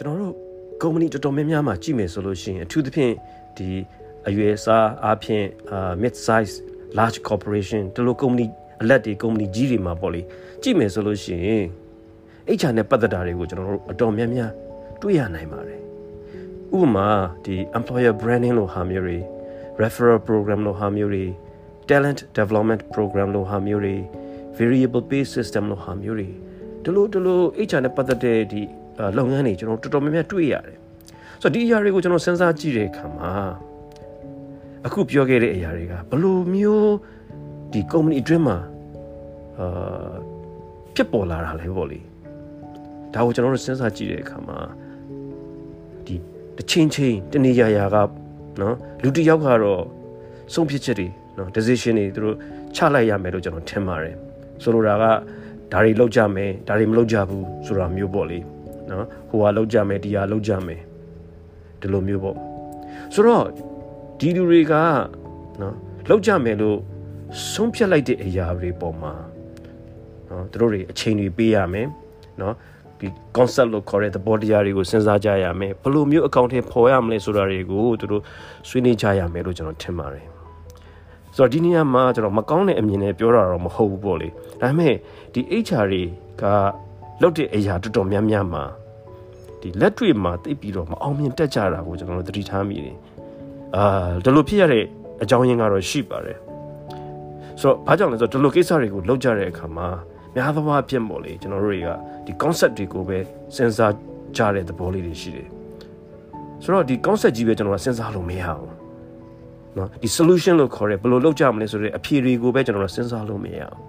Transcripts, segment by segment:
ကျွန်တော်တို့ကုမ္ပဏီတော်တော်များများမှာကြည့်မယ်ဆိုလို့ရှိရင်အထူးသဖြင့်ဒီအရွယ်စားအပြင် mid size large corporation ဒီလိုကုမ္ပဏီအလက်တွေကုမ္ပဏီကြီးတွေမှာပေါ့လေကြည့်မယ်ဆိုလို့ရှိရင် HR နဲ့ပတ်သက်တာတွေကိုကျွန်တော်တို့အတော်များများတွေ့ရနိုင်ပါတယ်ဥပမာဒီ employer branding လို့ဟာမျိုးတွေ referral program လို့ဟာမျိုးတွေ talent development program လို့ဟာမျိုးတွေ variable pay system လို့ဟာမျိုးတွေဒီလိုဒီလို HR နဲ့ပတ်သက်တဲ့ဒီ လုပ်ငန်းတွေကျွန်တော်တော်တော်များများတွေ့ရတယ်ဆိုတော့ဒီအရာတွေကိုကျွန်တော်စဉ်းစားကြည့်တဲ့အခါမှာအခုပြောခဲ့တဲ့အရာတွေကဘလို့မျိုးဒီ company အတွင်းမှာအာဖြစ်ပေါ်လာတာလဲပေါ့လေဒါကိုကျွန်တော်တို့စဉ်းစားကြည့်တဲ့အခါမှာဒီတစ်ချင်းချင်းတနေရာရာကနော်လူတစ်ယောက်ကတော့ဆုံးဖြတ်ချက်တွေနော် decision တွေသူတို့ချလိုက်ရမယ်လို့ကျွန်တော်ထင်ပါတယ်ဆိုလိုတာကဒါတွေလောက်ကြမယ်ဒါတွေမလောက်ကြဘူးဆိုတာမျိုးပေါ့လေ နော်ဟိုဟာလောက်ကြမယ်ဒီဟာလောက်ကြမယ်ဒီလိုမျိုးပေါ့ဆိုတော့ဒီလူတွေကနော်လောက်ကြမယ်လို့ဆုံးဖြတ်လိုက်တဲ့အရာတွေပေါ်မှာနော်သူတို့တွေအချိန်တွေပေးရမယ်နော်ဒီ concept လို့ခေါ်တဲ့သဘောတရားတွေကိုစဉ်းစားကြရမယ်ဘယ်လိုမျိုးအကောင့်ထဲပေါ်ရမလဲဆိုတာတွေကိုသူတို့ဆွေးနွေးကြရမယ်လို့ကျွန်တော်ထင်ပါတယ်ဆိုတော့ဒီနေရာမှာကျွန်တော်မကောင်းတဲ့အမြင်နဲ့ပြောတာတော့မဟုတ်ဘူးပေါ့လေဒါပေမဲ့ဒီ HR တွေကလောက်တဲ့အရာတော်တော်များများမှာ ဒီလက်တွေ့မှာသိပြီးတော့မအောင်မြင်တတ်ကြတာကိုကျွန်တော်တို့သတိထားမိတယ်အာဒီလိုဖြစ်ရတဲ့အကြောင်းရင်းကတော့ရှိပါတယ်ဆိုတော့ဘာကြောင့်လဲဆိုတော့ဒီလိုကိစ္စတွေကိုလောက်ကြတဲ့အခါမှာများသောအားဖြင့်ပေါ့လေကျွန်တော်တို့တွေကဒီ concept တွေကိုပဲစဉ်းစားကြတဲ့သဘောလေးတွေရှိတယ်ဆိုတော့ဒီ concept ကြီးပဲကျွန်တော်ကစဉ်းစားလို့မရဘူးเนาะဒီ solution လို့ခေါ်ရဲဘယ်လိုလုပ်ကြမလဲဆိုတဲ့အဖြေတွေကိုပဲကျွန်တော်တို့စဉ်းစားလို့မရဘူး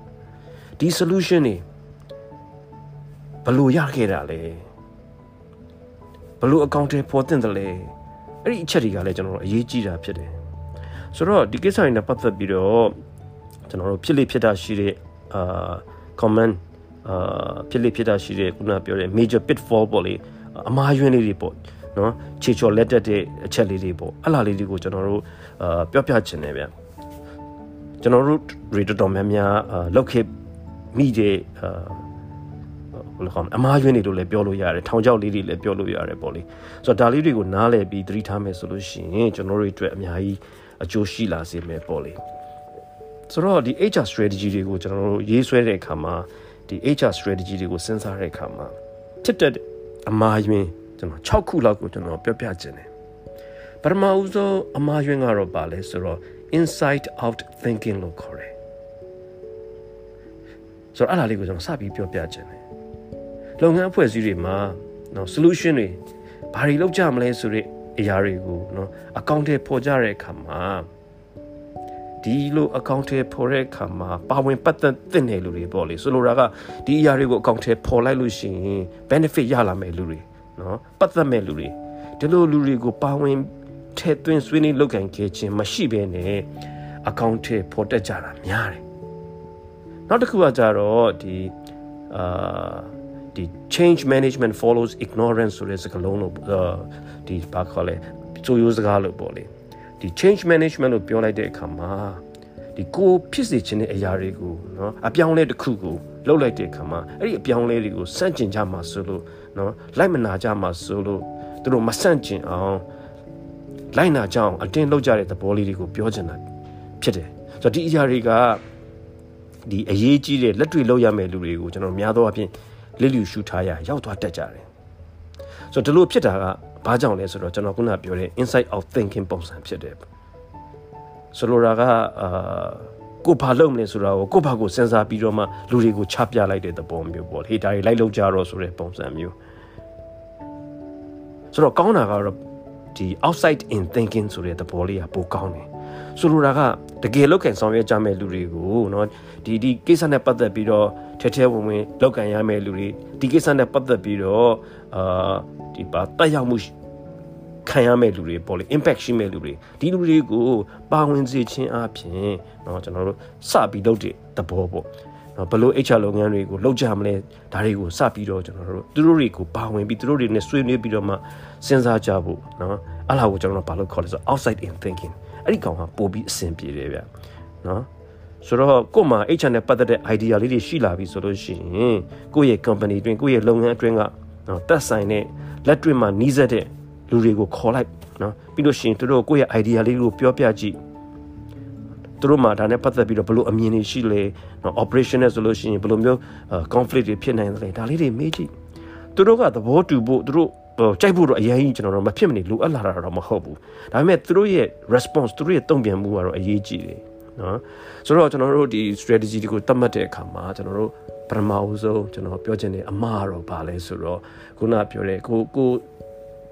ဒီ solution တွေဘယ်လိုရခဲ့တာလဲ ဘယ်လိုအကောင့်တွေပေါ်တင်တယ်လဲအဲ့ဒီအချက်တွေကလည်းကျွန်တော်တို့အရေးကြီးတာဖြစ်တယ်ဆိုတော့ဒီကိစ္စတွေနဲ့ပတ်သက်ပြီးတော့ကျွန်တော်တို့ဖြစ်လိဖြစ်တာရှိတဲ့အာ comment အာဖြစ်လိဖြစ်တာရှိတဲ့ခုနပြောတဲ့ major pitfall ပေါ့လေအမှားယွင်းလေးတွေပေါ့နော်ခြေချော်လက်တက်တဲ့အချက်လေးတွေပေါ့အဲ့လားလေးတွေကိုကျွန်တော်တို့အာပြောပြချင်တယ်ဗျကျွန်တော်တို့ရေတော်များများလောက်ခေမိတဲ့အာ ဘယ်လိုခေါ်မလဲအမားယွင်းနေလို့လည်းပြောလို့ရတယ်ထောင်ချောက်လေးတွေလည်းပြောလို့ရတယ်ပေါ့လေဆိုတော့ဒါလေးတွေကိုနားလည်ပြီးသတိထားမယ်ဆိုလို့ရှိရင်ကျွန်တော်တို့အတွက်အများကြီးအကျိုးရှိလာစေမယ်ပေါ့လေဆိုတော့ဒီ HR strategy တွေကိုကျွန်တော်တို့ရေးဆွဲတဲ့အခါမှာဒီ HR strategy တွေကိုစဉ်းစားတဲ့အခါမှာဖြစ်တဲ့အမားယွင်းကျွန်တော်6ခုလောက်ကိုကျွန်တော်ပြောပြခြင်းတယ်ပထမဦးဆုံးအမားယွင်းကတော့ပါလဲဆိုတော့ inside out thinking လို့ခေါ်တယ်ဆိုတော့အဲ့ဒါလေးကိုကျွန်တော်စပြီးပြောပြခြင်းတယ် လုပ်ငန်းအဖွဲ့အစည်းတွေမှာနော် solution တွေဘာတွေလုပ်ကြမလဲဆိုတဲ့အရာတွေကိုနော်အကောင့်ထဲပေါ်ကြတဲ့အခါမှာဒီလိုအကောင့်ထဲပေါ်တဲ့အခါမှာပါဝင်ပတ်သက်တဲ့နေလူတွေပေါ့လေဆိုလိုတာကဒီအရာတွေကိုအကောင့်ထဲပေါ်လိုက်လို့ရှိရင် benefit ရလာမယ့်လူတွေနော်ပတ်သက်မဲ့လူတွေဒီလိုလူတွေကိုပါဝင်ထဲသွင်းဆွေးနွေးလုပ်ကန်ခဲ့ခြင်းမရှိဘဲနဲ့အကောင့်ထဲပေါ်တက်ကြတာများတယ်နောက်တစ်ခုကကြတော့ဒီအာ ဒီ change management follows ignorance ဆိုတဲ့စကားလုံးလို့ဒီဘာခေါ်လဲစိုးရိုးစကားလို့ပေါ့လေဒီ change management လို့ပြောလိုက်တဲ့အခါမှာဒီကိုဖြစ်စေခြင်းတဲ့အရာတွေကိုเนาะအပြောင်းလဲတစ်ခုကိုလှုပ်လိုက်တဲ့အခါမှာအဲ့ဒီအပြောင်းလဲတွေကိုစန့်ကျင်ကြမှာဆိုလို့เนาะလိုက်မနာကြမှာဆိုလို့သူတို့မစန့်ကျင်အောင်လိုက်နာကြအောင်အတင်းလုပ်ကြတဲ့သဘောလေးတွေကိုပြောချင်တာဖြစ်တယ်ဆိုတော့ဒီအရာတွေကဒီအရေးကြီးတဲ့လက်တွေ့လုပ်ရမယ့်လူတွေကိုကျွန်တော်များသောအားဖြင့် လစ်လျူရှုထားရရောက်သွားတတ်ကြတယ်ဆိုတော့ဒီလိုဖြစ်တာကဘာကြောင့်လဲဆိုတော့ကျွန်တော်ခုနပြောတဲ့ inside out thinking ပုံစံဖြစ်တယ်ဆိုလိုတာကအာကိုဘာလုပ်မလဲဆိုတာကိုကိုဘာကိုစဉ်းစားပြီးတော့မှလူတွေကိုချပြလိုက်တဲ့သဘောမျိုးပေါ့ဟေးဒါတွေလိုက်လုပ်ကြတော့ဆိုတဲ့ပုံစံမျိုးဆိုတော့ကောင်းတာကတော့ဒီ outside in thinking ဆိုတဲ့သဘောလေးကပိုကောင်းတယ် ဆိုလိုတာကတကယ်လောက်ကန်ဆောင်ရွက်ကြမဲ့လူတွေကိုเนาะဒီဒီကိစ္စနဲ့ပတ်သက်ပြီးတော့ထဲထဲဝင်ဝင်လောက်ကန်ရမဲ့လူတွေဒီကိစ္စနဲ့ပတ်သက်ပြီးတော့အာဒီပါတက်ရောက်မှုခံရမဲ့လူတွေပေါ့လေ impact ရှိမဲ့လူတွေဒီလူတွေကိုပါဝင်စေခြင်းအပြင်เนาะကျွန်တော်တို့စပြီးလုပ်တဲ့သဘောပေါ့နော်ဘလို့ HR လုပ်ငန်းတွေကိုလုပ်ကြမလဲဒါတွေကိုစပြီးတော့ကျွန်တော်တို့သူတို့တွေကိုပါဝင်ပြီးသူတို့တွေနဲ့ဆွေးနွေးပြီးတော့မှစဉ်းစားကြဖို့နော်အဲ့လာကိုကျွန်တော်တို့ဘာလို့ခေါ်လဲဆို outside in thinking အဲ့ဒီကောင်ကပို့ပြီးအဆင်ပြေတယ်ဗျနော်ဆိုတော့ကို့မှာ HR နဲ့ပတ်သက်တဲ့ idea လေးတွေရှိလာပြီဆိုလို့ရှိရင်ကိုယ့်ရဲ့ company အတွင်းကိုယ့်ရဲ့လုပ်ငန်းအတွင်းကနော်တက်ဆိုင်တဲ့လက်တွေ့မှာနီးစပ်တဲ့လူတွေကိုခေါ်လိုက်နော်ပြီးလို့ရှိရင်သူတို့ကိုယ့်ရဲ့ idea လေးကိုပြောပြကြည့်သူတို့မှာဒါနဲ့ပတ်သက်ပြီးတော့ဘယ်လိုအမြင်တွေရှိလဲနော် operation နဲ့ဆိုလို့ရှိရင်ဘယ်လိုမျိုး conflict တွေဖြစ်နိုင်တယ်ဒါလေးတွေမေးကြည့်သူတို့ကသဘောတူဖို့သူတို့ ကြိုက်ဖို့တော့အရင်ကြီးကျွန်တော်တို့မဖြစ်မနေလိုအပ်လာတာတော့မဟုတ်ဘူးဒါပေမဲ့သူတို့ရဲ့ response သူတို့ရဲ့တုံ့ပြန်မှုကတော့အရေးကြီးတယ်နော်ဆိုတော့ကျွန်တော်တို့ဒီ strategy တွေကိုသတ်မှတ်တဲ့အခါမှာကျွန်တော်တို့ပထမအဆုံးကျွန်တော်ပြောချင်တဲ့အမှားတော့ဗာလဲဆိုတော့ခုနပြောတဲ့ကိုကို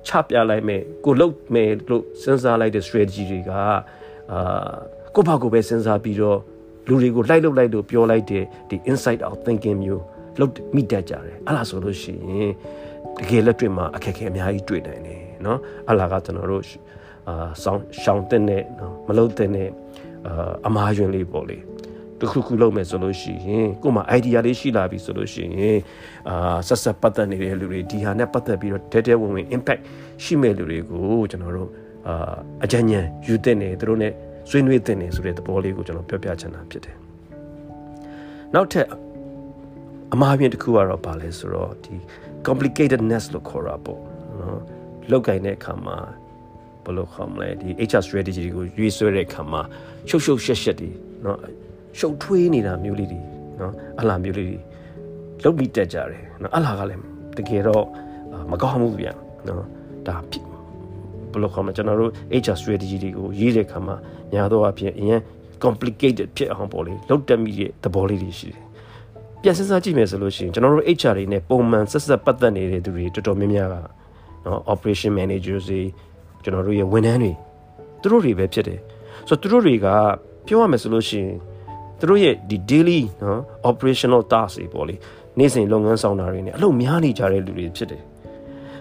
ချပြလိုက်မယ်ကိုလုတ်မယ်လို့စဉ်းစားလိုက်တဲ့ strategy တွေကအာကိုဘာကိုပဲစဉ်းစားပြီးတော့လူတွေကိုလိုက်လုတ်လိုက်လို့ပြောလိုက်တဲ့ဒီ inside out thinking မျိုးလုတ်မိတတ်ကြတယ်အဲ့လားဆိုလို့ရှိရင် တကယ်လက်တွေ့မှာအခက်အခဲအများကြီးတွေ့နိုင်တယ်เนาะအဲ့လားကကျွန်တော်တို့အာဆောင်းရှောင်းတဲ့နဲ့နော်မလုတ်တဲ့နဲ့အာအမားယွင်လေးပေါ့လေတခုခုလုပ်မယ်ဆိုလို့ရှိရင်ကို့မှာ idea လေးရှိလာပြီဆိုလို့ရှိရင်အာဆက်ဆက်ပတ်သက်နေတဲ့လူတွေဒီဟာနဲ့ပတ်သက်ပြီးတော့တဲတဲဝင်ဝင် impact ရှိမဲ့လူတွေကိုကျွန်တော်တို့အာအကြံဉာဏ်ယူတဲ့နေသူတို့ ਨੇ ဆွေးနွေးတဲ့နေဆိုတဲ့သဘောလေးကိုကျွန်တော်ပြောပြချင်တာဖြစ်တယ်နောက်ထပ် အမှားပြင်တစ်ခုကတော့ပါလဲဆိုတော့ဒီ complicatedness လို့ခေါ်တာပေါ့နော်လောက်ကင်တဲ့အခါမှာဘယ်လိုခေါ်မလဲဒီ HR strategy ကိုရွေးဆွဲတဲ့အခါမှာရှုပ်ရှုပ်ရှက်ရှက်တွေနော်ရှုပ်ထွေးနေတာမျိုးလေးတွေနော်အလားမျိုးလေးတွေလုတ်ပြီးတက်ကြတယ်နော်အလားကလည်းတကယ်တော့မကောင်းဘူးဗျနော်ဒါဘယ်လိုခေါ်မလဲကျွန်တော်တို့ HR strategy တွေကိုရေးတဲ့အခါမှာညာတော့အဖြစ်အရင် complicated ဖြစ်အောင်ပေါ့လေလုတ်တက်မိတဲ့သဘောလေးတွေရှိတယ် ပြန်စဉ်းစားကြည့်မယ်ဆိုလို့ရှိရင်ကျွန်တော်တို့ HR တွေနဲ့ပုံမှန်ဆက်ဆက်ပတ်သက်နေတဲ့သူတွေတော်တော်များများကနော် operation managers တွေကျွန်တော်တို့ရဲ့ဝန်ထမ်းတွေသူတို့တွေပဲဖြစ်တယ်ဆိုတော့သူတို့တွေကပြောရမယ်ဆိုလို့ရှိရင်သူတို့ရဲ့ဒီ daily နော် operational task တွေပေါ့လေနေ့စဉ်လုပ်ငန်းဆောင်တာတွေနဲ့အလုပ်များနေကြတဲ့လူတွေဖြစ်တယ်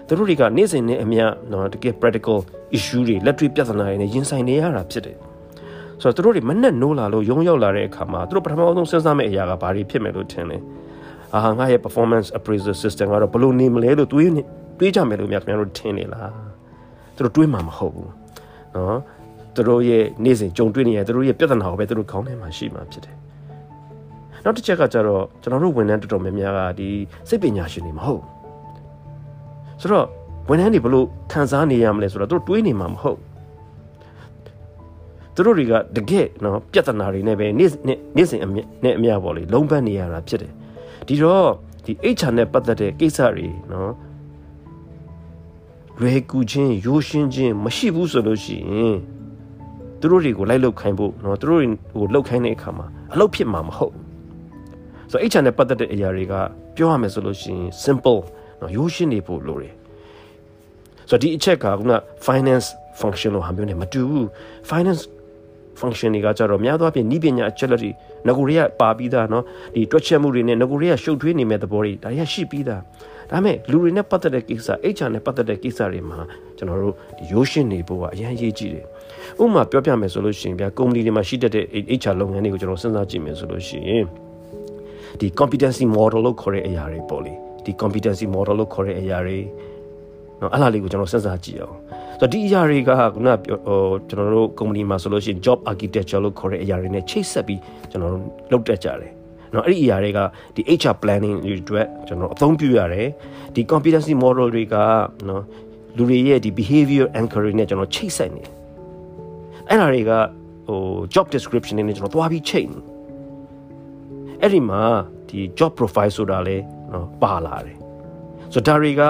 သူတို့တွေကနေ့စဉ်နဲ့အမျှနော်တကယ် practical issue တွေလက်တွေ့ပြဿနာတွေနဲ့ရင်ဆိုင်နေရတာဖြစ်တယ် ဆိုတော့သူတို့တွေမနဲ့နိုးလာလို့ရုံရောက်လာတဲ့အခါမှာသူတို့ပထမဆုံးစဉ်းစားမယ့်အရာကဘာတွေဖြစ်မယ်လို့ထင်လဲအာငါရဲ့ performance appraisal system ကတော့ဘယ်လိုနေမလဲလို့တွေးနေတွေးကြမယ်လို့များခင်ဗျားတို့ထင်နေလားသူတို့တွေးမှာမဟုတ်ဘူးနော်သူတို့ရဲ့နေ့စဉ်ကြုံတွေ့နေရသူတို့ရဲ့ပြဿနာကိုပဲသူတို့ခေါင်းထဲမှာရှိမှဖြစ်တယ်နောက်တစ်ချက်ကကျတော့ကျွန်တော်တို့ဝန်ထမ်းတော်တော်များများကဒီစိတ်ပညာရှင်တွေမဟုတ်ဆိုတော့ဝန်ထမ်းတွေဘလို့ခံစားနေရမလဲဆိုတော့သူတို့တွေးနေမှာမဟုတ် သူတို့တွေကတကယ်နော်ပြဿနာတွေနဲ့ပဲနေ့နေ့စဉ်အမြနဲ့အမြပေါ့လေလုံးပန်းနေရတာဖြစ်တယ်ဒီတော့ဒီ HR နဲ့ပတ်သက်တဲ့ကိစ္စတွေနော်လွယ်ကူခြင်းရိုးရှင်းခြင်းမရှိဘူးဆိုလို့ရှိရင်သူတို့တွေကိုလိုက်လုတ်ခိုင်းဖို့နော်သူတို့တွေကိုလုတ်ခိုင်းတဲ့အခါမှာအလုပ်ဖြစ်မှာမဟုတ်ဆိုတော့ HR နဲ့ပတ်သက်တဲ့အရာတွေကပြောရမယ်ဆိုလို့ရှိရင် simple နော်ရိုးရှင်းနေဖို့လိုတယ်ဆိုတော့ဒီအချက်ကက finance function လို့ဟာမျိုးနဲ့မတူဘူး finance function တွေကကြတော့များသောအားဖြင့်ဤပညာအချက်လက်တွေငကိုတွေကပါပြီးသားเนาะဒီတွက်ချက်မှုတွေနဲ့ငကိုတွေကရှုပ်ထွေးနေမဲ့သဘောတွေဒါတွေကရှိပြီးသားဒါပေမဲ့လူတွေနဲ့ပတ်သက်တဲ့ကိစ္စ HR နဲ့ပတ်သက်တဲ့ကိစ္စတွေမှာကျွန်တော်တို့ဒီရိုးရှင်းနေဖို့ကအရင်ရေးကြည့်တယ်ဥပမာပြောပြမယ်ဆိုလို့ရှိရင်ဗျာကုမ္ပဏီတွေမှာရှိတတ်တဲ့ HR လုပ်ငန်းတွေကိုကျွန်တော်စဉ်းစားကြည့်မယ်ဆိုလို့ရှိရင်ဒီ competency model လို့ခေါ်တဲ့အရာတွေပေါ့လေဒီ competency model လို့ခေါ်တဲ့အရာတွေ နော်အဲ့လားလေးကိုကျွန်တော်စဉ်းစားကြည့်အောင်ဆိုတော့ဒီအရာတွေကခုနဟိုကျွန်တော်တို့ company မှာဆိုလို့ရှိရင် job architecture လို့ခေါ်တဲ့အရာတွေနဲ့ချိတ်ဆက်ပြီးကျွန်တော်တို့လုပ်တတ်ကြတယ်နော်အဲ့ဒီအရာတွေကဒီ HR planning တွေအတွက်ကျွန်တော်အသုံးပြုရတယ်ဒီ competency model တွေကနော်လူတွေရဲ့ဒီ behavior anchoring နဲ့ကျွန်တော်ချိတ်ဆက်နေအဲ့ဒါတွေကဟို job description နဲ့ကျွန်တော်သွားပြီးချိန်အဲ့ဒီမှာဒီ job profile ဆိုတာလဲနော်ပါလာတယ်ဆိုတော့ဒါတွေက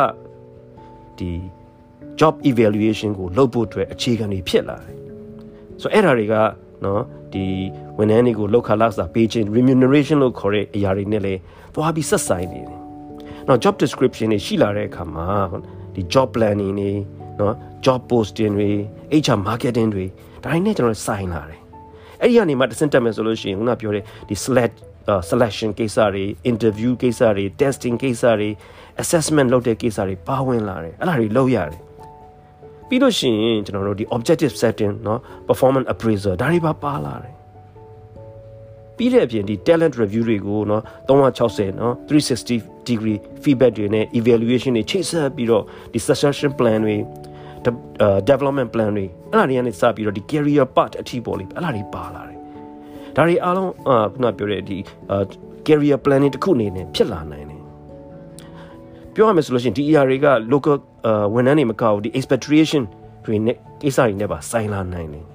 ဒီ job evaluation ကိုလုပ်ဖို့အတွက်အခြေခံတွေဖြစ်လာတယ်ဆိုတော့အဲ့ဒါတွေကနော်ဒီဝန်ထမ်းတွေကိုလောက်ခလာစာပေးခြင်း remuneration လို့ခေါ်တဲ့အရာတွေနဲ့လည်းသွားပြီးဆက်ဆိုင်နေတယ်နော် job description တွေရှိလာတဲ့အခါမှာဒီ job planning တွေနော် job posting တွေ HR marketing တွေဒါတွေနဲ့ကျွန်တော်ဆိုင်လာတယ်အဲ့ဒီကနေမှတစင်တက်မယ်ဆိုလို့ရှိရင်ခုနပြောတဲ့ဒီ select selection ကိစ္စတွေ interview ကိစ္စတွေ testing ကိစ္စတွေ assessment လုပ်တဲ့ကိစ္စတွေပါဝင်လာတယ်အဲ့ဒါတွေလုပ်ရတယ်ပြီးလို့ရှိရင်ကျွန်တော်တို့ဒီ objective setting เนาะ performance appraiser ဒါတွေပါပါလာတယ်ပြီးတဲ့အပြင်ဒီ talent review တွေကိုเนาะ360เนาะ360 degree feedback တွေနဲ့ evaluation တွေချိတ်ဆက်ပြီးတော့ဒီ succession plan တွေ development plan တွေအဲ့ဒါတွေကနေစပြီးတော့ဒီ career path အထိပေါ်လေအဲ့ဒါတွေပါလာတယ်ဒါတွေအားလုံးခုနပြောတဲ့ဒီ career planning တစ်ခုအနေနဲ့ဖြစ်လာနိုင်တယ် ပြောရမယ်ဆိုလို့ရှိရင်ဒီ ER တွေက local ဝန်ထမ်းတွေမကဘူးဒီ expatriation တွေနဲ့ကိစ္စတွေနဲ့ပါဆိုင်လာနိုင်တယ်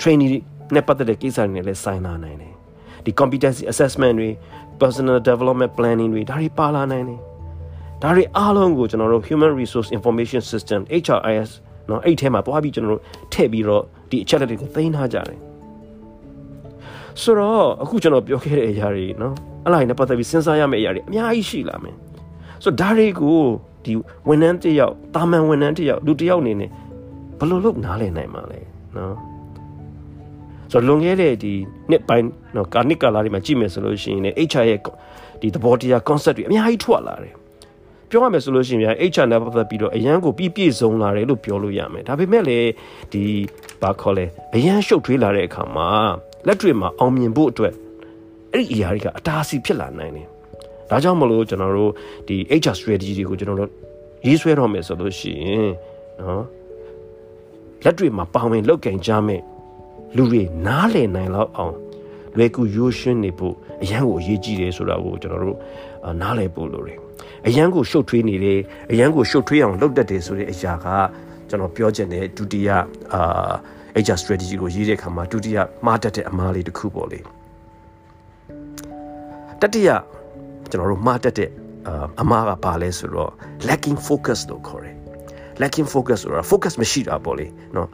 trainee နဲ့ပတ်သက်တဲ့ကိစ္စတွေနဲ့လည်းဆိုင်လာနိုင်တယ်ဒီ competency assessment တွေ personal development planning တွေဒါတွေပါလာနိုင်တယ်ဒါတွေအားလုံးကိုကျွန်တော်တို့ human resource information system HRIS နော်အဲ့ထဲမှာတွားပြီးကျွန်တော်တို့ထည့်ပြီးတော့ဒီအချက်လက်တွေကိုသိမ်းထားကြတယ်ဆိုတော့အခုကျွန်တော်ပြောခဲ့တဲ့အရာတွေနော်အဲ့လိုနဲ့ပတ်သက်ပြီးစဉ်းစားရမယ့်အရာတွေအများကြီးရှိလာမယ် ဆိုတော့ဒါတွေကိုဒီဝန်ထမ်းတစ်ယောက်တာမန်ဝန်ထမ်းတစ်ယောက်လူတစ်ယောက်အနေနဲ့ဘယ်လိုလုပ်နားလည်နိုင်မှာလဲနော်ဆိုတော့လွန်ခဲ့တဲ့ဒီနှစ်ပိုင်းနော်ကာနစ်ကာလာတွေမှာကြည့်မယ်ဆိုလို့ရှိရင်လည်း HR ရဲ့ဒီသဘောတရား concept တွေအများကြီးထွက်လာတယ်ပြောရမယ်ဆိုလို့ရှိရင် HR နဲ့ပတ်သက်ပြီးတော့အရန်ကိုပြည့်ပြည့်စုံလာတယ်လို့ပြောလို့ရမယ်ဒါပေမဲ့လည်းဒီဘာခေါ်လဲအရန်ရှုပ်ထွေးလာတဲ့အခါမှာလက်တွေမှာအောင်မြင်ဖို့အတွက်အဲ့ဒီအရာတွေကအတားအဆီးဖြစ်လာနိုင်တယ် ဒါကြောင့်မလို့ကျွန်တော်တို့ဒီ HR strategy တွေကိုကျွန်တော်တို့ရေးဆွဲတော့မယ်ဆိုလို့ရှိရင်နော်လက်တွေ့မှာပါဝင်လောက်ကင်ကြမယ်လူတွေနားလည်နိုင်လောက်အောင်လွယ်ကူရိုးရှင်းနေဖို့အရန်ကိုအရေးကြီးတယ်ဆိုတာကိုကျွန်တော်တို့နားလည်ဖို့လိုတယ်အရန်ကိုရှုပ်ထွေးနေတယ်အရန်ကိုရှုပ်ထွေးအောင်လုပ်တတ်တယ်ဆိုတဲ့အရာကကျွန်တော်ပြောချင်တဲ့ဒုတိယအာ HR strategy ကိုရေးတဲ့အခါမှာဒုတိယမှားတတ်တဲ့အမှားလေးတစ်ခုပေါ့လေတတိယ ကျွန်တော်တို့မှားတတ်တဲ့အမှားကပါလဲဆိုတော့ lacking focus လို့ခေါ်တယ် lacking focus ဆိုတာ focus မရှိတာပေါ့လေနော်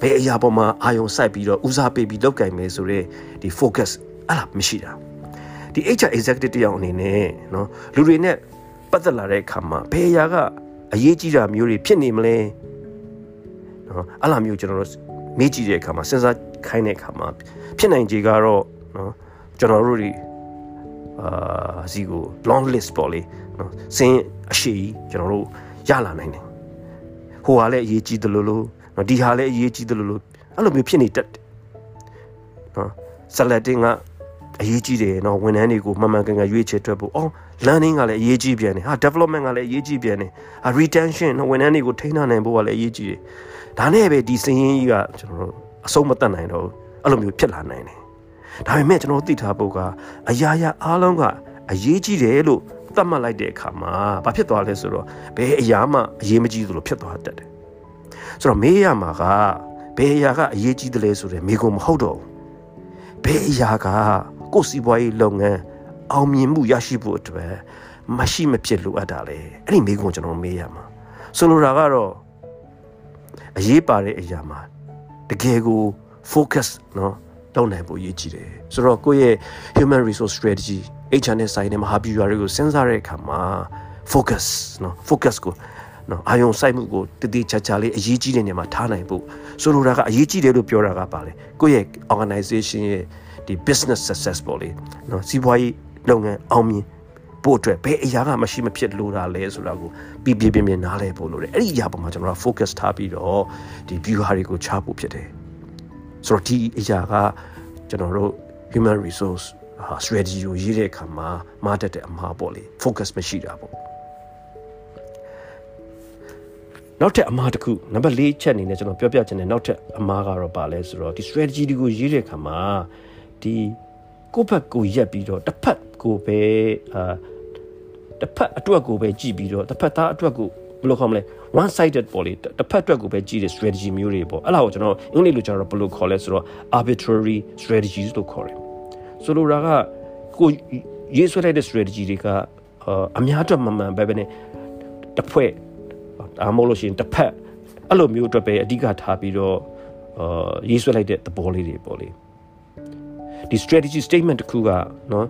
ဘယ်အရာပေါ်မှာအာရုံစိုက်ပြီးတော့ဦးစားပေးပြီးလုပ်ကြိုင်မယ်ဆိုတော့ဒီ focus အဲ့လားမရှိတာဒီ HR executive တယောက်အနေနဲ့နော်လူတွေနဲ့ပတ်သက်လာတဲ့အခါမှာဘယ်အရာကအရေးကြီးတာမျိုးတွေဖြစ်နေမလဲနော်အဲ့လားမျိုးကျွန်တော်တို့မေးကြည့်တဲ့အခါမှာစဉ်းစားခိုင်းတဲ့အခါမှာဖြစ်နိုင်ခြေကတော့နော်ကျွန်တော်တို့တွေ အာစီကို long list ပေါ့လေနော်စင်းအရှိကျွန်တော်တို့ရလာနိုင်တယ်ဟိုဟာလည်းအရေးကြီးတယ်လို့လို့နော်ဒီဟာလည်းအရေးကြီးတယ်လို့လို့အဲ့လိုမျိုးဖြစ်နေတတ်တယ်နော် selecting ကအရေးကြီးတယ်နော်ဝန်ထမ်းတွေကိုမှန်မှန်ကန်ကန်ရွေးချယ်တွက်ဖို့အော် learning ကလည်းအရေးကြီးပြန်တယ်ဟာ development ကလည်းအရေးကြီးပြန်တယ်ဟာ retention နော်ဝန်ထမ်းတွေကိုထိန်းထားနိုင်ဖို့ကလည်းအရေးကြီးတယ်ဒါနဲ့ပဲဒီစင်းရင်းကြီးကကျွန်တော်တို့အဆုံးမတတ်နိုင်တော့အဲ့လိုမျိုးဖြစ်လာနိုင်တယ် ဒါပေမဲ့ကျွန်တော်သိထားဖို့ကအရာရာအားလုံးကအရေးကြီးတယ်လို့သတ်မှတ်လိုက်တဲ့အခါမှာဘာဖြစ်သွားလဲဆိုတော့ဘယ်အရာမှအရေးမကြီးသလိုဖြစ်သွားတတ်တယ်ဆိုတော့မေးရမှာကဘယ်အရာကအရေးကြီးတယ်လဲဆိုတဲ့မိကုံမဟုတ်တော့ဘယ်အရာကကိုယ်စီးပွားရေးလုပ်ငန်းအောင်မြင်မှုရရှိဖို့အတွက်မရှိမဖြစ်လိုအပ်တာလေအဲ့ဒီမိကုံကျွန်တော်မေးရမှာဆိုလိုတာကတော့အရေးပါတဲ့အရာမှာတကယ်ကို focus เนาะ လုပ်နိုင်ဖို့ရည်ကြည်တယ်ဆိုတော့ကိုယ့်ရဲ့ human resource strategy HR နဲ့ဆိုင်တဲ့မဟာဗျူဟာတွေကိုစဉ်းစားတဲ့အခါမှာ focus နော် focus ကိုနော်အာယုံစိုက်မှုကိုတည်တည်ချာချာလေးအရေးကြီးတဲ့နေရာမှာထားနိုင်ဖို့ဆိုလိုတာကအရေးကြီးတယ်လို့ပြောတာကပါလေကိုယ့်ရဲ့ organization ရဲ့ဒီ business successful လေးနော်စီးပွားရေးလုပ်ငန်းအောင်မြင်ဖို့အတွက်ဘယ်အရာကမရှိမဖြစ်လိုတာလဲဆိုတာကိုပြပြပြပြနားလည်ဖို့လိုတယ်အဲ့ဒီအရာပေါ်မှာကျွန်တော်က focus ထားပြီးတော့ဒီ view ဟာတွေကိုချဖို့ဖြစ်တယ် ဆိုတော့ဒီအရာကကျွန်တော်တို့ human resource strategy ကိုရေးတဲ့အခါမှာမားတက်တဲ့အမှားပေါ့လေ focus မရှိတာပေါ့နောက်ထပ်အမှားတစ်ခုနံပါတ်၄ချက်အနေနဲ့ကျွန်တော်ပြောပြချင်တဲ့နောက်ထပ်အမှားကတော့ပါလဲဆိုတော့ဒီ strategy တွေကိုရေးတဲ့အခါမှာဒီကိုယ့်ဘက်ကိုရက်ပြီးတော့တစ်ဖက်ကိုပဲအာတစ်ဖက်အတွက်ကိုပဲကြည့်ပြီးတော့တစ်ဖက်သားအတွက်ကို ဘယ်လိုခေါ်မလဲ one sided ပေါ့လေတစ်ဖက်အတွက်ကိုပဲကြည့်တဲ့ strategy မျိုးတွေပေါ့အဲ့ဒါကိုကျွန်တော်အင်္ဂလိပ်လိုကျွန်တော်ဘယ်လိုခေါ်လဲဆိုတော့ arbitrary strategies လို့ခေါ်တယ်ဆိုလိုတာကကိုရေးဆွဲလိုက်တဲ့ strategy တွေကအများအတွက်မမှန်ပဲပဲနဲ့တစ်ဖွဲ့ဒါမှမဟုတ်လို့ရှိရင်တစ်ဖက်အဲ့လိုမျိုးအတွက်ပဲအဓိကထားပြီးတော့အာရေးဆွဲလိုက်တဲ့သဘောလေးတွေပေါ့လေဒီ strategy statement တစ်ခုကနော်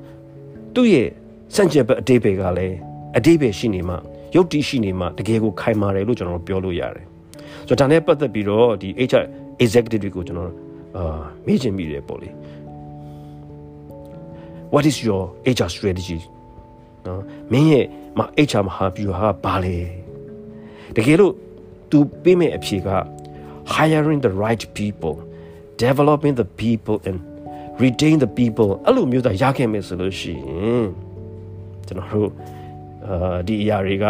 သူ့ရဲ့စန့်ကျင်ဘက်အတိတ်ပဲကလည်းအတိတ်ပဲရှိနေမှ ရုပ်တည်ရှိနေမှတကယ်ကိုခိုင်မာတယ်လို့ကျွန်တော်ပြောလို့ရတယ်ဆိုတော့ဒါနဲ့ပတ်သက်ပြီးတော့ဒီ HR executive တွေကိုကျွန်တော်အာမေးချင်မိတယ်ပေါ့လေ what is your HR strategy နော်မင်းရဲ့ HR မဟာဗျူဟာကဘာလဲတကယ်လို့ तू ပေးမယ့်အဖြေက hiring the right people developing the people and retain the people အဲ့လိုမျိုးသာရခဲ့မယ်ဆိုလို့ရှိရင်ကျွန်တော်တို့ အာဒီအရာတွေက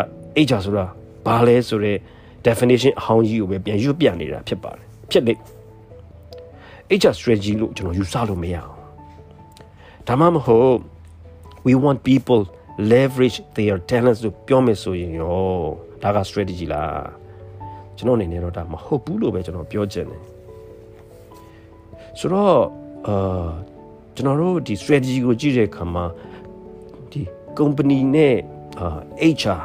HR ဆိုတာဘာလဲဆိုတော့ definition အဟောင်းကြီးကိုပဲပြန်ရွတ်ပြနေတာဖြစ်ပါတယ်ဖြစ်လေ HR strategy လို့ကျွန်တော်ယူဆလို့မရအောင်ဒါမှမဟုတ် we want people leverage their talents လို့ပြောမယ်ဆိုရင်ရောဒါက strategy လားကျွန်တော်အနေနဲ့တော့ဒါမဟုတ်ဘူးလို့ပဲကျွန်တော်ပြောချင်တယ်ဆိုတော့အာကျွန်တော်တို့ဒီ strategy ကိုကြည့်တဲ့အခါမှာဒီ company နဲ့အာ HR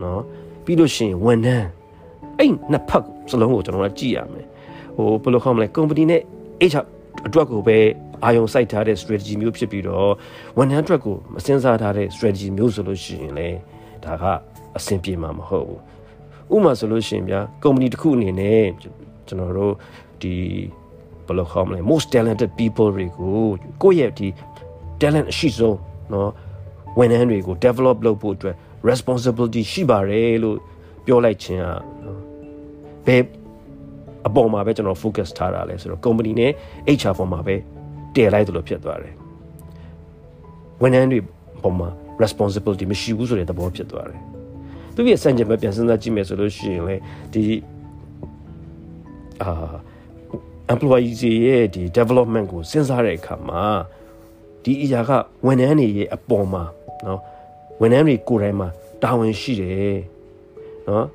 เนาะပြီးလို့ရှိရင်ဝန်ထမ်းအဲ့နှစ်ဖက်စလုံးကိုကျွန်တော်တို့ကြည့်ရမယ်ဟိုဘယ်လိုခေါ်မလဲ company နဲ့ HR အတွက်ကိုပဲအာယုံစိုက်ထားတဲ့ strategy မျိုးဖြစ်ပြီးတော့ဝန်ထမ်းအတွက်ကိုမစင်စားထားတဲ့ strategy မျိုးဆိုလို့ရှိရင်လေဒါကအဆင်ပြေမှာမဟုတ်ဘူးဥပမာဆိုလို့ရှိရင်ဗျာ company တစ်ခုအနေနဲ့ကျွန်တော်တို့ဒီဘယ်လိုခေါ်မလဲ most talented people တွေကိုကိုယ့်ရဲ့ဒီ talent အရှိဆုံးเนาะ ဝန်ထမ်းတွေကို develop လုပ်ဖို့အတွက် responsibility ရှိပါတယ်လို့ပြောလိုက်ခြင်းอ่ะဘယ်အပေါ်မှာပဲကျွန်တော် focus ထားတာလဲဆိုတော့ company နဲ့ HR ပေါ်မှာပဲတည်လိုက်သလိုဖြစ်သွားတယ်ဝန်ထမ်းတွေပေါ်မှာ responsibility မရှိဘူးဆိုတဲ့သဘောဖြစ်သွားတယ်သူရဲ့စံချိန်ပဲပြန်စဉ်းစားကြည့်မယ်ဆိုလို့ရှိရင်လေဒီအာ employees ရဲ့ဒီ development ကိုစဉ်းစားတဲ့အခါမှာဒီအရာကဝန်ထမ်းတွေရဲ့အပေါ်မှာ နော်ဝန်ထမ်းတွေကိုယ်တိုင်မှာတာဝန်ရှိတယ်နော်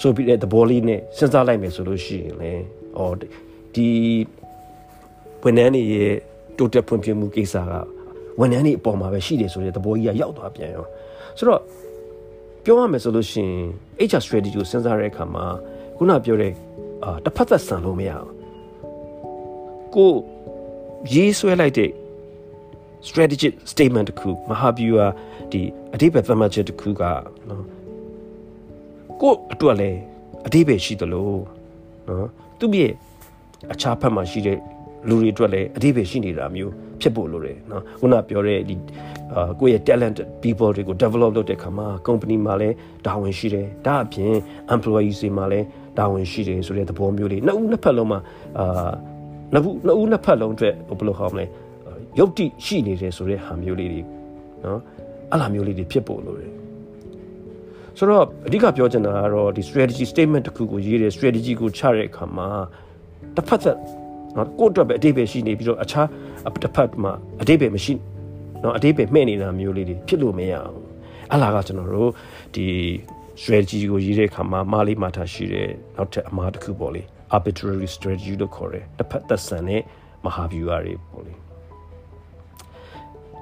ဆိုပြီးတဲ့သဘောလေးနဲ့စဉ်းစားလိုက်မယ်ဆိုလို့ရှိရင်လည်းအော်ဒီဝန်ထမ်းတွေရဲ့တိုးတက်ဖွံ့ဖြိုးမှုကိစ္စကဝန်ထမ်းတွေအပေါ်မှာပဲရှိတယ်ဆိုတဲ့သဘောကြီးကရောက်သွားပြန်ရောဆိုတော့ပြောရမယ်ဆိုလို့ရှိရင် HR strategy ကိုစဉ်းစားတဲ့အခါမှာခုနပြောတဲ့အာတစ်ဖက်သက်ဆန်လို့မရဘူးကိုရေးဆွဲလိုက်တဲ့ strategic statement တခုမဟာဗျူဟာဒီအဓိပ္ပာယ်သတ်မှတ်ချက်တခုကနော်ကိုအတွက်လည်းအဓိပ္ပာယ်ရှိသလိုနော်သူ့ရဲ့အခြားဘက်မှာရှိတဲ့လူတွေအတွက်လည်းအဓိပ္ပာယ်ရှိနေတာမျိုးဖြစ်ဖို့လိုတယ်နော်ခုနပြောတဲ့ဒီအာကိုယ့်ရဲ့ talent people တွေကို develop လုပ်တဲ့ခါမှာ company မှာလည်းတာဝန်ရှိတယ်ဒါအပြင် employees တွေမှာလည်းတာဝန်ရှိတယ်ဆိုတဲ့သဘောမျိုးလေးနှစ်ဦးနှစ်ဖက်လုံးမှာအာနှစ်ဦးနှစ်ဦးနှစ်ဖက်လုံးအတွက်ဘယ်လိုခေါ်မလဲ ရုပ်တိရှိနေတယ်ဆိုတဲ့ဟာမျိုးလေးတွေနော်အဲ့လိုမျိုးလေးတွေဖြစ်ဖို့လိုတယ်ဆိုတော့အဓိကပြောချင်တာကတော့ဒီ strategy statement တစ်ခုကိုရေးတဲ့ strategy ကိုချတဲ့အခါမှာတစ်ဖက်သက်နော်ကိုယ့်အတွက်ပဲအတိတ်ပဲရှိနေပြီးတော့အခြားတစ်ဖက်မှာအတိတ်ပဲမရှိနော်အတိတ်ပဲမှဲ့နေတာမျိုးလေးတွေဖြစ်လို့မရအောင်အလားကကျွန်တော်တို့ဒီ strategy ကိုရေးတဲ့အခါမှာမားလေးမှာထားရှိတဲ့နောက်ထပ်အမှားတစ်ခုပေါ့လေ arbitrary strategy လို့ခေါ်တယ်တစ်ဖက်သက်ဆန်တဲ့မဟာဗျူဟာတွေပေါ့လေ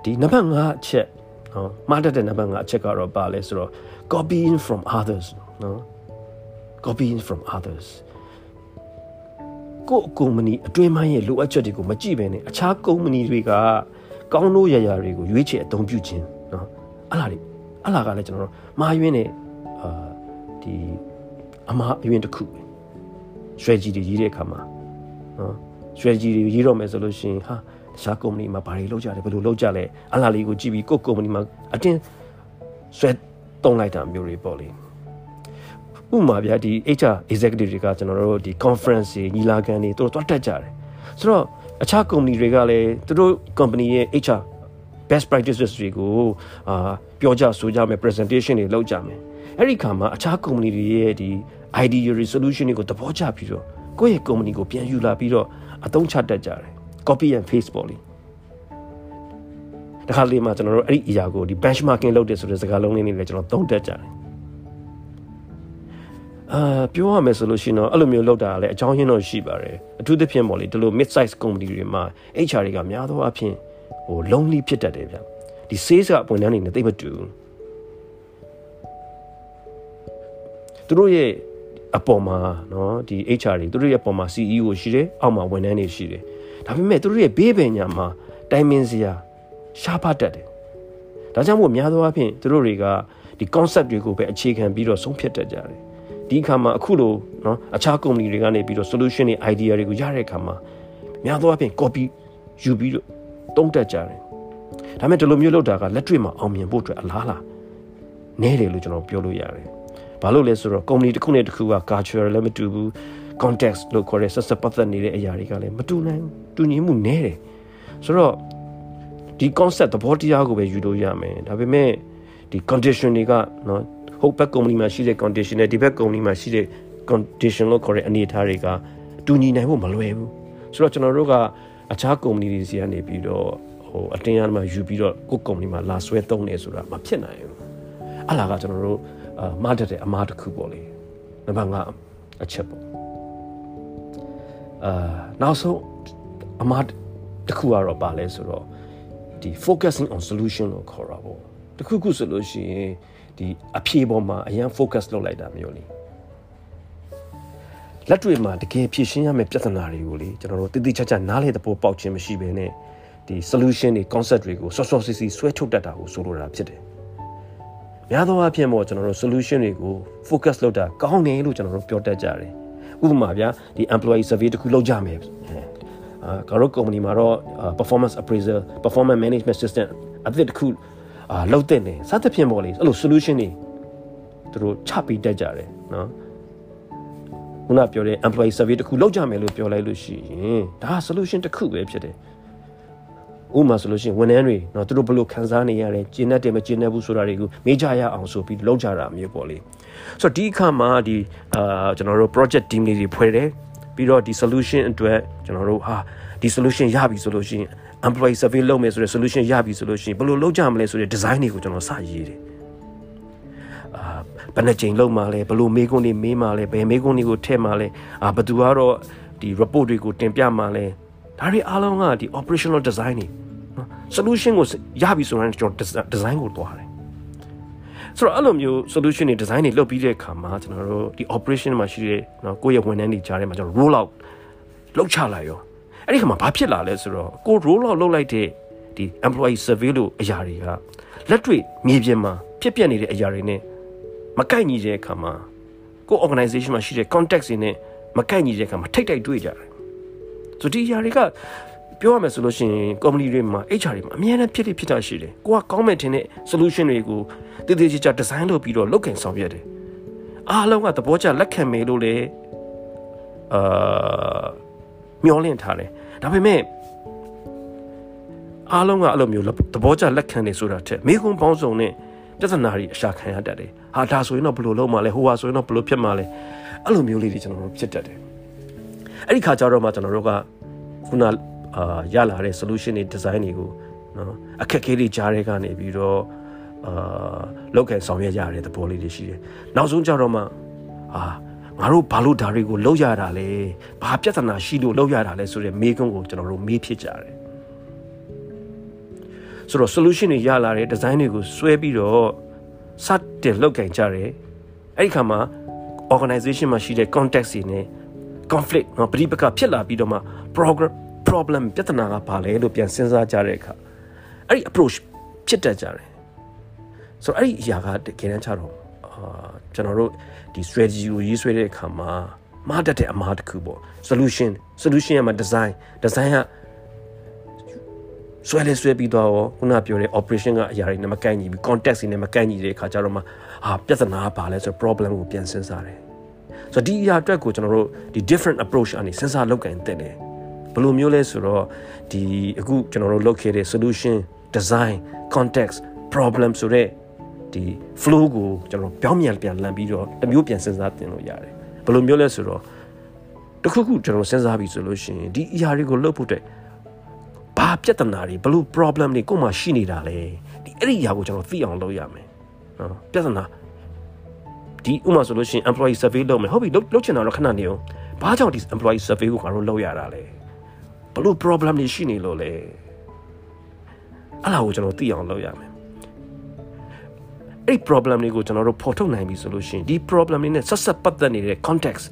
ဒီနံပါတ်5အချက်နော်မှားတတ်တဲ့နံပါတ်5အချက်ကတော့ပါလဲဆိုတော့ copying from others နော် copying from others ကိုကုမ္ပဏီအတွင်းပိုင်းရဲ့လိုအပ်ချက်တွေကိုမကြည့်ဘဲနဲ့အခြားကုမ္ပဏီတွေကကောင်းလို့ရရတွေကိုရွေးချယ်အသုံးပြုခြင်းနော်အဲ့လားလေအဲ့လားကလည်းကျွန်တော်တို့မှားယွင်းတဲ့အာဒီအမှားအယွင်းတစ်ခုပဲ strategy တွေရေးတဲ့အခါမှာနော် strategy တွေရေးတော့မယ်ဆိုလို့ရှိရင်ဟာ တခြားကုမ္ပဏီမှာဘာတွေလုပ်ကြလဲဘယ်လိုလုပ်ကြလဲအလားလေးကိုကြည့်ပြီးကိုယ့်ကုမ္ပဏီမှာအတင်းဆွဲတုံးလိုက်တာမျိုးတွေပေါ့လေဥမာဗျာဒီ HR executive တွေကကျွန်တော်တို့ဒီ conference တွေညီလာခံတွေတို့တော့တက်ကြတယ်ဆိုတော့အခြား company တွေကလည်းသူတို့ company ရဲ့ HR best practices တွေကိုအာပြောကြဆိုကြမယ် presentation တွေလုပ်ကြမယ်အဲ့ဒီခါမှာအခြား company တွေရဲ့ဒီ idea resolution တွေကိုသဘောကျပြီးတော့ကိုယ့်ရဲ့ company ကိုပြန်ယူလာပြီးတော့အသုံးချတတ်ကြတယ် copy and paste ပေါ့လေတခါလေးမှာကျွန်တော်တို့အဲ့ဒီအရာကိုဒီ benchmarking လုပ်တယ်ဆိုတဲ့စကားလုံးလေးတွေလည်းကျွန်တော်သုံးတတ်ကြတယ်အာပြောရမယ်ဆိုလို့ရှိရင်တော့အဲ့လိုမျိုးလောက်တာလည်းအကြောင်းရင်းတော့ရှိပါတယ်အထူးသဖြင့်ပေါ့လေဒီလို mid size company တွေမှာ HR တွေကများသောအားဖြင့်ဟို lonely ဖြစ်တတ်တယ်ဗျဒီ sales ကဝန်ထမ်းတွေနဲ့တိတ်မတူသူတို့ရဲ့အပေါ်မှာเนาะဒီ HR တွေသူတို့ရဲ့အပေါ်မှာ CEO ရှိတယ်အောက်မှာဝန်ထမ်းတွေရှိတယ် ဒါပေမဲ့သူတို့ရဲ့ဘေးပင်ညာမှာတိုင်ပင်စရာရှားပါတတ်တယ်ဒါကြောင့်မို့များသောအားဖြင့်သူတို့တွေကဒီ concept တွေကိုပဲအခြေခံပြီးတော့ဆုံးဖြတ်တတ်ကြတယ်ဒီအခါမှာအခုလိုနော်အခြား company တွေကနေပြီးတော့ solution တွေ idea တွေကိုရတဲ့အခါမှာများသောအားဖြင့် copy ယူပြီးတော့တုံးတက်ကြတယ်ဒါပေမဲ့ဒီလိုမျိုးလုပ်တာကလက်တွေ့မှာအောင်မြင်ဖို့အတွက်အလားလားနဲတယ်လို့ကျွန်တော်ပြောလို့ရတယ်ဘာလို့လဲဆိုတော့ company တစ်ခုနဲ့တစ်ခုက culture လည်းမတူဘူး context လို့ခေါ်တဲ့ဆက်ဆက်ပတ်သက်နေတဲ့အရာတွေကလည်းမတူနိုင်ဘူးတူညီမှုနဲတယ်ဆိုတော့ဒီ concept သဘောတရားကိုပဲယူလို့ရမယ်ဒါပေမဲ့ဒီ condition တွေကနော်ဟိုဘက် company မှာရှိတဲ့ condition နဲ့ဒီဘက် company မှာရှိတဲ့ condition လို့ခေါ်တဲ့အနေအထားတွေကတူညီနိုင်ဖို့မလွယ်ဘူးဆိုတော့ကျွန်တော်တို့ကအခြား company တွေစီကနေပြီးတော့ဟဟိုအတင်းအဓမ္မယူပြီးတော့ကိုယ်ကုမ္ပဏီမှာလာဆွဲသုံးနေဆိုတာမဖြစ်နိုင်ဘူးအလားကကျွန်တော်တို့အာမတတ်တဲ့အမားတစ်ခုပေါ့လေနံပါတ်5အချက်ပေါ့ အာနောက်ဆုံးအမားတစ်ခုကတော့ပါလဲဆိုတော့ဒီ focusing on solution လို့ခေါ်တာပေါ့တခုခုဆိုလို့ရှိရင်ဒီအဖြေပေါ်မှာအရင် focus လုပ်လိုက်တာမျိုးလေလက်တွေ့မှာတကယ်ဖြေရှင်းရမယ့်ပြဿနာတွေကိုလေကျွန်တော်တို့တည်တည်ချာချာနားလေတဲ့ပေါ်ပေါက်ခြင်းမရှိဘဲနဲ့ဒီ solution တွေ concept တွေကိုစောစောစီစီဆွဲထုတ်တတ်တာကိုဆိုလိုတာဖြစ်တယ်။များသောအားဖြင့်ပေါ့ကျွန်တော်တို့ solution တွေကို focus လုပ်တာကောင်းတယ်လို့ကျွန်တော်တို့ပြောတတ်ကြတယ်။ ဥပမာဗျာဒီ employee survey တခုလုပ်ကြမယ်။အာကာရော company မှာတော့ performance appraiser performance management system အသစ်တခုအာလုပ်တဲ့နေစသဖြင့်ပေါ့လေအဲ့လို solution တွေသူတို့ချပြီးတက်ကြတယ်နော်ခုနပြောတဲ့ employee survey တခုလုပ်ကြမယ်လို့ပြောလိုက်လို့ရှိရင်ဒါ solution တစ်ခုပဲဖြစ်တယ်ဥမာဆိုလို့ရှိရင်ဝန်ထမ်းတွေเนาะသူတို့ဘယ်လိုခံစားနေရလဲကျင်းတတ်တယ်မကျင်းတတ်ဘူးဆိုတာတွေကိုမေးကြရအောင်ဆိုပြီးလုပ်ကြတာမျိုးပေါ့လေ ဆိုတော့ဒီအခါမှာဒီအာကျွန်တော်တို့ project team တွေဖွဲ့တယ်ပြီးတော့ဒီ solution အတွက်ကျွန်တော်တို့ဟာဒီ solution ရပြီဆိုလို့ရှိရင် employee survey လုပ်မယ်ဆိုတဲ့ solution ရပြီဆိုလို့ရှိရင်ဘယ်လိုလုပ်ကြမလဲဆိုတဲ့ design တွေကိုကျွန်တော်စရေးတယ်အာဘယ်နှချိန်လုပ်မှလဲဘယ်လိုမေးခွန်းတွေမေးမှလဲဘယ်မေးခွန်းတွေကိုထည့်မှလဲအာဘယ်သူကတော့ဒီ report တွေကိုတင်ပြမှလဲဒါတွေအားလုံးကဒီ operational design တွေနော် solution ကိုရပြီဆိုရင်ကျွန်တော် design ကိုတွားတယ် ဆိုတော့အဲ့လိုမျိုး solution တွေ design တွေလုပ်ပြီးတဲ့အခါမှာကျွန်တော်တို့ဒီ operation မှာရှိတဲ့နော်ကိုယ့်ရဲ့ဝန်ထမ်းတွေကြားထဲမှာကျွန်တော် roll out လုပ်ချလိုက်ရောအဲ့ဒီခါမှာဘာဖြစ်လာလဲဆိုတော့ကို roll out လုပ်လိုက်တဲ့ဒီ employee survey လို့အရာတွေကလက်တွေ့မြေပြင်မှာဖြစ်ပျက်နေတဲ့အရာတွေနဲ့မကိုက်ညီတဲ့အခါမှာကို organization မှာရှိတဲ့ context တွေနဲ့မကိုက်ညီတဲ့အခါမှာထိတ်တိုက်တွေ့ကြတယ်ဆိုဒီຢာတွေကပြောရမယ်ဆိုလို့ရှိရင် company တွေမှာ HR တွေမှာအများနဲ့ဖြစ်ဖြစ်တာရှိတယ်ကိုကကောင်းမဲ့ထင်တဲ့ solution တွေကို တည်တည်ကြကြ design လုပ်ပြီးတော့လုပ်ကင်ဆောင်ရွက်တယ်အားလုံးကသဘောကျလက်ခံမယ်လို့လေအာမျောလင့်ထားတယ်ဒါပေမဲ့အားလုံးကအဲ့လိုမျိုးသဘောကျလက်ခံနေဆိုတာထက်မိခွန်းပေါင်းစုံနဲ့ပြဿနာတွေအရှာခံရတတ်တယ်ဟာဒါဆိုရင်တော့ဘယ်လိုလုပ်မှလဲဟိုဟာဆိုရင်တော့ဘယ်လိုဖြစ်မှလဲအဲ့လိုမျိုးလေးတွေကျွန်တော်တို့ဖြစ်တတ်တယ်အဲ့ဒီခါကျတော့မှကျွန်တော်တို့ကခုနအာရလာတဲ့ solution တွေ design တွေကိုနော်အခက်အခဲတွေကြားတဲ့ကနေပြီးတော့ အာလောက်ကန်ဆောင်ရွက်ရတဲ့သဘောလေးတွေရှိတယ်နောက်ဆုံးကြတော့မှအာငါတို့ဘာလို့ဒါတွေကိုလောက်ရတာလဲဘာပြဿနာရှိလို့လောက်ရတာလဲဆိုတဲ့မေးခွန်းကိုကျွန်တော်တို့မေးဖြစ်ကြတယ်ဆိုတော့ solution တွေရလာတဲ့ design တွေကိုဆွဲပြီးတော့စတင်လောက်ကန်ကြတယ်အဲ့ဒီခါမှာ organization မှာရှိတဲ့ context တွေနဲ့ conflict နော်ပဋိပက္ခဖြစ်လာပြီးတော့မှ program problem ပြဿနာကဘာလဲလို့ပြန်စဉ်းစားကြတဲ့အခါအဲ့ဒီ approach ဖြစ်တတ်ကြတယ် ဆိုတော့အဲ့ဒီအရာကတကယ်တမ်းချတော့အာကျွန်တော်တို့ဒီ strategy ကိုရေးဆွဲတဲ့အခါမှာမှားတတ်တဲ့အမှားတစ်ခုပေါ့ solution solution ရမှာ design design ကဆွဲလဲဆွဲပြီးတော့ခုနပြောတဲ့ operation ကအရာတွေနဲ့မကိုက်ညီဘူး context တွေနဲ့မကိုက်ညီတဲ့အခါကျတော့မှဟာပြဿနာကဘာလဲဆိုတော့ problem ကိုပြန်စဉ်းစားတယ်ဆိုတော့ဒီအရာအတွက်ကိုကျွန်တော်တို့ဒီ different approach အနေစဉ်းစားလုပ်ကင်တဲ့တယ်ဘယ်လိုမျိုးလဲဆိုတော့ဒီအခုကျွန်တော်တို့လုပ်ခဲ့တဲ့ solution design context problem ဆိုတဲ့ ဒီ flow ကိုကျွန်တော်ပြောင်းပြန်ပြန်လန်ပြီးတော့တမျိုးပြန်စဉ်းစားတင်လို့ရတယ်ဘယ်လိုမျိုးလဲဆိုတော့တခုခုကျွန်တော်စဉ်းစားပြီးဆိုလို့ရှိရင်ဒီအရာတွေကိုလုပ်ဖို့အတွက်ဘာပြဿနာတွေဘလို့ problem တွေကိုမှရှိနေတာလဲဒီအဲ့ဒီအရာကိုကျွန်တော်သိအောင်လုပ်ရမယ်နော်ပြဿနာဒီဥမာဆိုလို့ရှိရင် employee survey လုပ်မယ်ဟုတ်ပြီလုပ်ချင်တာတော့ခဏနေအောင်ဘာကြောင့်ဒီ employee survey ကိုငါတို့လုပ်ရတာလဲဘလို့ problem တွေရှိနေလို့လဲအဲ့ဒါကိုကျွန်တော်သိအောင်လုပ်ရမယ် အဲ့ problem တွေကိုကျွန်တော်တို့ဖော်ထုတ်နိုင်ပြီဆိုလို့ရှိရင်ဒီ problem တွေနဲ့ဆက်ဆက်ပတ်သက်နေတဲ့ context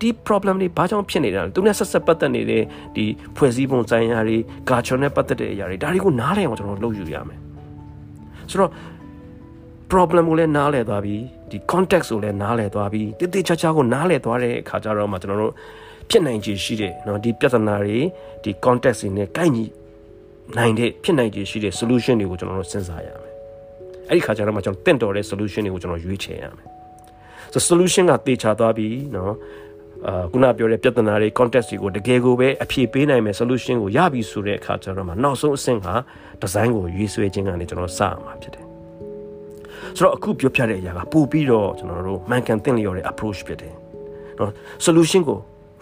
ဒီ problem တွေဘာကြောင့်ဖြစ်နေတာလဲသူနဲ့ဆက်ဆက်ပတ်သက်နေတဲ့ဒီဖွဲ့စည်းပုံဆိုင်ရာတွေ culture နဲ့ပတ်သက်တဲ့အရာတွေဒါတွေကိုနားလည်အောင်ကျွန်တော်လုပ်ယူရမယ်ဆိုတော့ problem ကိုလည်းနားလည်သွားပြီဒီ context ကိုလည်းနားလည်သွားပြီတိတိကျကျကိုနားလည်သွားတဲ့အခါကျတော့မှကျွန်တော်တို့ဖြစ်နိုင်ခြေရှိတဲ့เนาะဒီပြဿနာတွေဒီ context တွေနဲ့ကိုက်ညီနိုင်တဲ့ဖြစ်နိုင်ခြေရှိတဲ့ solution တွေကိုကျွန်တော်တို့စဉ်းစားရမယ် အဲ့ဒီခါကျတော့မှကျွန်တော်တင့်တော်တဲ့ solution တွေကိုကျွန်တော်ရွေးချယ်ရမယ်ဆို solution ကတေချာသွားပြီเนาะအာခုနပြောတဲ့ပြဿနာတွေ context တွေကိုတကယ်ကိုပဲအဖြေပေးနိုင်မယ် solution ကိုရပြီဆိုတဲ့အခါကျတော့မှနောက်ဆုံးအဆင့်က design ကိုရွေးဆွဲခြင်းကနေကျွန်တော်စရမှာဖြစ်တယ်ဆိုတော့အခုပြောပြတဲ့အရာကပို့ပြီးတော့ကျွန်တော်တို့မှန်ကန်သင့်လျော်တဲ့ approach ဖြစ်တယ်เนาะ solution ကို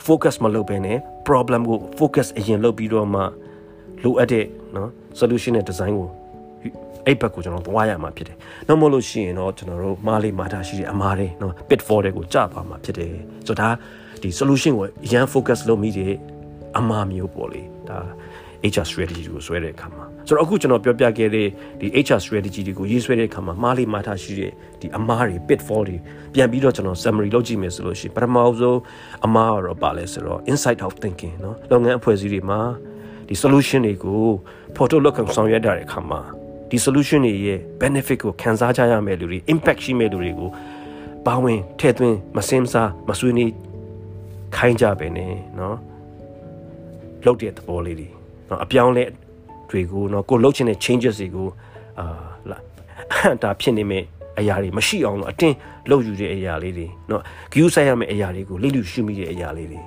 focus မလုပ်ဘဲနဲ့ problem ကို focus အရင်လုပ်ပြီးတော့မှလိုအပ်တဲ့เนาะ solution နဲ့ design ကို အဲ့ဘက်ကိုကျွန်တော်သွားရမှာဖြစ်တယ်။နောက်မလို့ရှိရင်တော့ကျွန်တော်တို့မားလေးမာတာရှိတဲ့အမားတွေနော် pitfall တွေကိုကြာသွားမှာဖြစ်တယ်။ဆိုတော့ဒါဒီ solution ကိုအရန် focus လုပ်မိတဲ့အမားမျိုးပေါ့လေ။ဒါ HR strategy ကိုဆွဲတဲ့အခါမှာဆိုတော့အခုကျွန်တော်ပြောပြခဲ့တဲ့ဒီ HR strategy တွေကိုရေးဆွဲတဲ့အခါမှာမားလေးမာထားရှိတဲ့ဒီအမားတွေ pitfall တွေပြန်ပြီးတော့ကျွန်တော် summary လုပ်ကြည့်မယ်ဆိုလို့ရှိရင်ပထမဆုံးအမားကတော့ပါလဲဆိုတော့ inside out thinking เนาะလုပ်ငန်းအဖွဲ့အစည်းတွေမှာဒီ solution တွေကိုဖော်ထုတ်လုပ်ဆောင်ရွက်တဲ့အခါမှာ ဒီ solution တွေရဲ့ benefit ကိုခံစားကြရမယ်လူတွေ impact ရှိမဲ့လူတွေကိုပါဝင်ထည့်သွင်းမစင်စားမဆွေးနွေးခိုင်းကြပဲねเนาะလုပ်တဲ့သဘောလေးတွေเนาะအပြောင်းလဲတွေကိုเนาะကိုလှုပ်ချင်တဲ့ changes တွေကိုအာဒါဖြစ်နေမဲ့အရာတွေမရှိအောင်လို့အတင်းလှုပ်ယူတဲ့အရာလေးတွေเนาะ view ဆိုင်ရမယ့်အရာတွေကိုလိလူရှုမိတဲ့အရာလေးတွေ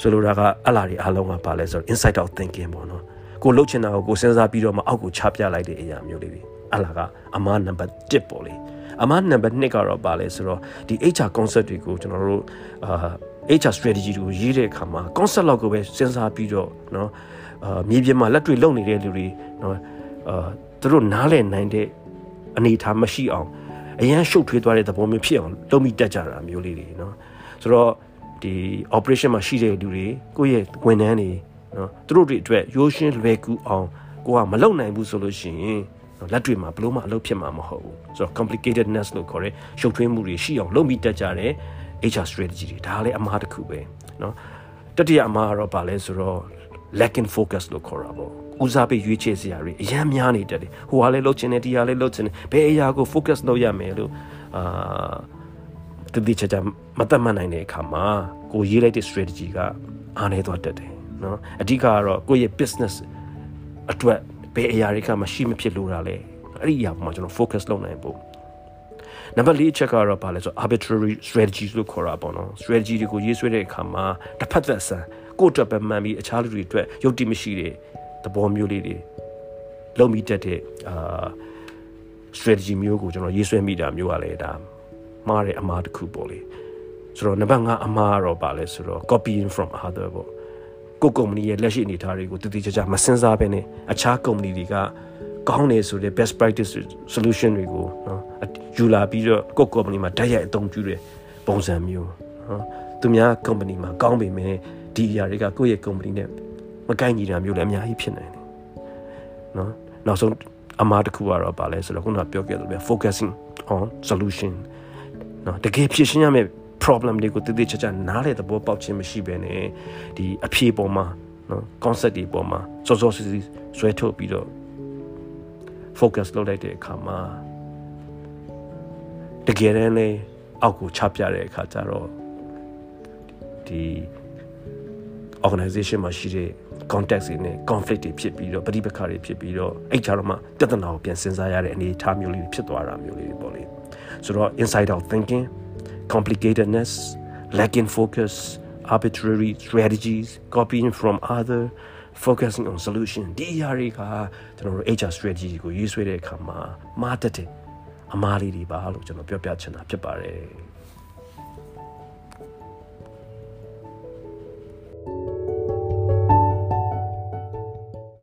ဆိုလိုတာကအလားတွေအားလုံးကပါလဲဆိုတော့ inside out thinking ပေါ့နော် ကိုလှုပ်ချင်တာကိုကိုစဉ်းစားပြီးတော့မှအောက်ကိုချပြလိုက်တဲ့အရာမျိုးလေးတွေအလားကအမားနံပါတ်1ပေါ့လေအမားနံပါတ်2ကတော့ပါလဲဆိုတော့ဒီ HR concept တွေကိုကျွန်တော်တို့အာ HR strategy တွေကိုရေးတဲ့အခါမှာ concept လောက်ကိုပဲစဉ်းစားပြီးတော့เนาะအာမြေပြင်မှာလက်တွေ့လုပ်နေတဲ့လူတွေเนาะအာသူတို့နားလည်နိုင်တဲ့အနေအထားမရှိအောင်အရန်ရှုပ်ထွေးသွားတဲ့သဘောမျိုးဖြစ်အောင်လုပ်မိတတ်ကြတာမျိုးလေးတွေเนาะဆိုတော့ဒီ operation မှာရှိတဲ့လူတွေကိုယ့်ရဲ့ဝန်ထမ်းတွေ နော်သူတို့တွေအတွက်ရိုးရှင်းလွယ်ကူအောင်ကိုကမလုပ်နိုင်ဘူးဆိုလို့ရှိရင်လက်တွေမှာဘလို့မှအလုပ်ဖြစ်မှာမဟုတ်ဘူးဆိုတော့ complicatedness လို့ခေါ်တဲ့ရှုပ်ထွေးမှုတွေရှိအောင်လုပ်ပြီးတက်ကြတဲ့ HR strategy တွေဒါလည်းအမှားတစ်ခုပဲเนาะတတိယအမှားကတော့ဗာလဲဆိုတော့ lacking focus လို့ခေါ်တာပေါ့ဦးစားပေးရွေးချယ်စရာတွေအများများနေတယ်ဟိုဟာလည်းလုပ်ချင်တယ်ဒီဟာလည်းလုပ်ချင်တယ်ဘယ်အရာကို focus လုပ်ရမယ်လို့အာတတိချာချာမတတ်မှတ်နိုင်တဲ့အခါမှာကိုရေးလိုက်တဲ့ strategy ကအားနည်းသွားတတ်တယ် နော်အဓိကကတော့ကိုယ့်ရဲ့ business အတွက်ဘယ်အရာတွေကမရှိမဖြစ်လို့တာလဲအဲ့ဒီအရာပေါ်မှာကျွန်တော် focus လုပ်နိုင်ဖို့နံပါတ်၄အချက်ကတော့ဘာလဲဆို arbitrary strategies လို့ခေါ်တာပေါ့နော် strategy တွေကိုရေးဆွဲတဲ့အခါမှာတစ်ဖက်သက်ဆန်ကိုယ့်အတွက်ပဲမှန်ပြီးအခြားလူတွေအတွက်ယုတ်တိမရှိတဲ့သဘောမျိုးလေးတွေလုံးမိတတ်တဲ့အာ strategy မျိုးကိုကျွန်တော်ရေးဆွဲမိတာမျိုးကလည်းဒါမှားတဲ့အမှားတစ်ခုပေါ့လေဆိုတော့နံပါတ်5အမှားကတော့ပါလဲဆိုတော့ copying from other ပေါ့ ကိုကုမ္ပဏီရဲ့လက်ရှိအနေအထားတွေကိုတည်တည်ကြကြမစင်စားဘဲနဲ့အခြားကုမ္ပဏီတွေကကောင်းတယ်ဆိုတဲ့ best practice solution တွေကိုနော်ယူလာပြီးတော့ကိုကုမ္ပဏီမှာတိုက်ရိုက်အသုံးပြုတဲ့ပုံစံမျိုးနော်သူများကုမ္ပဏီမှာကောင်းပေမဲ့ဒီအရာတွေကကိုယ့်ရဲ့ကုမ္ပဏီနဲ့မကိုက်ညီတာမျိုးလည်းအများကြီးဖြစ်နိုင်တယ်နော်နောက်ဆုံးအမှားတစ်ခုကတော့ဗာလဲဆိုတော့ခုနကပြောခဲ့သလိုပဲ focusing on solution နော်တကယ်ဖြစ်ရှင်းရမယ့် problem တွေကိုတည်တည်ချာချာနားလေသဘောပေါက်ခြင်းမရှိဘဲနဲ့ဒီအဖြေပေါ်မှာနော် concept တွေပေါ်မှာစောစောစီစီဆွဲထုတ်ပြီးတော့ focus လုပ်လိုက်တဲ့အခါမှာတကယ်တမ်းလေအောက်ကိုချပြတဲ့အခါကျတော့ဒီ organization မှာရှိတဲ့ context တွေနဲ့ conflict တွေဖြစ်ပြီးတော့ပဋိပက္ခတွေဖြစ်ပြီးတော့အဲ့ကြတော့မှပြဿနာကိုပြန်စဉ်းစားရတဲ့အနေအထားမျိုးလေးဖြစ်သွားတာမျိုးလေးပေါ့လေဆိုတော့ inside out thinking complicatedness, lacking focus, arbitrary strategies, copying from other, focusing on solution ဒီအရာတွေကကျွန်တော်တို့ HR strategy ကိုရေးဆွဲတဲ့အခါမှာမှားတတ်တယ်အမားလေးတွေပါလို့ကျွန်တော်ပြောပြချင်တာဖြစ်ပါတယ်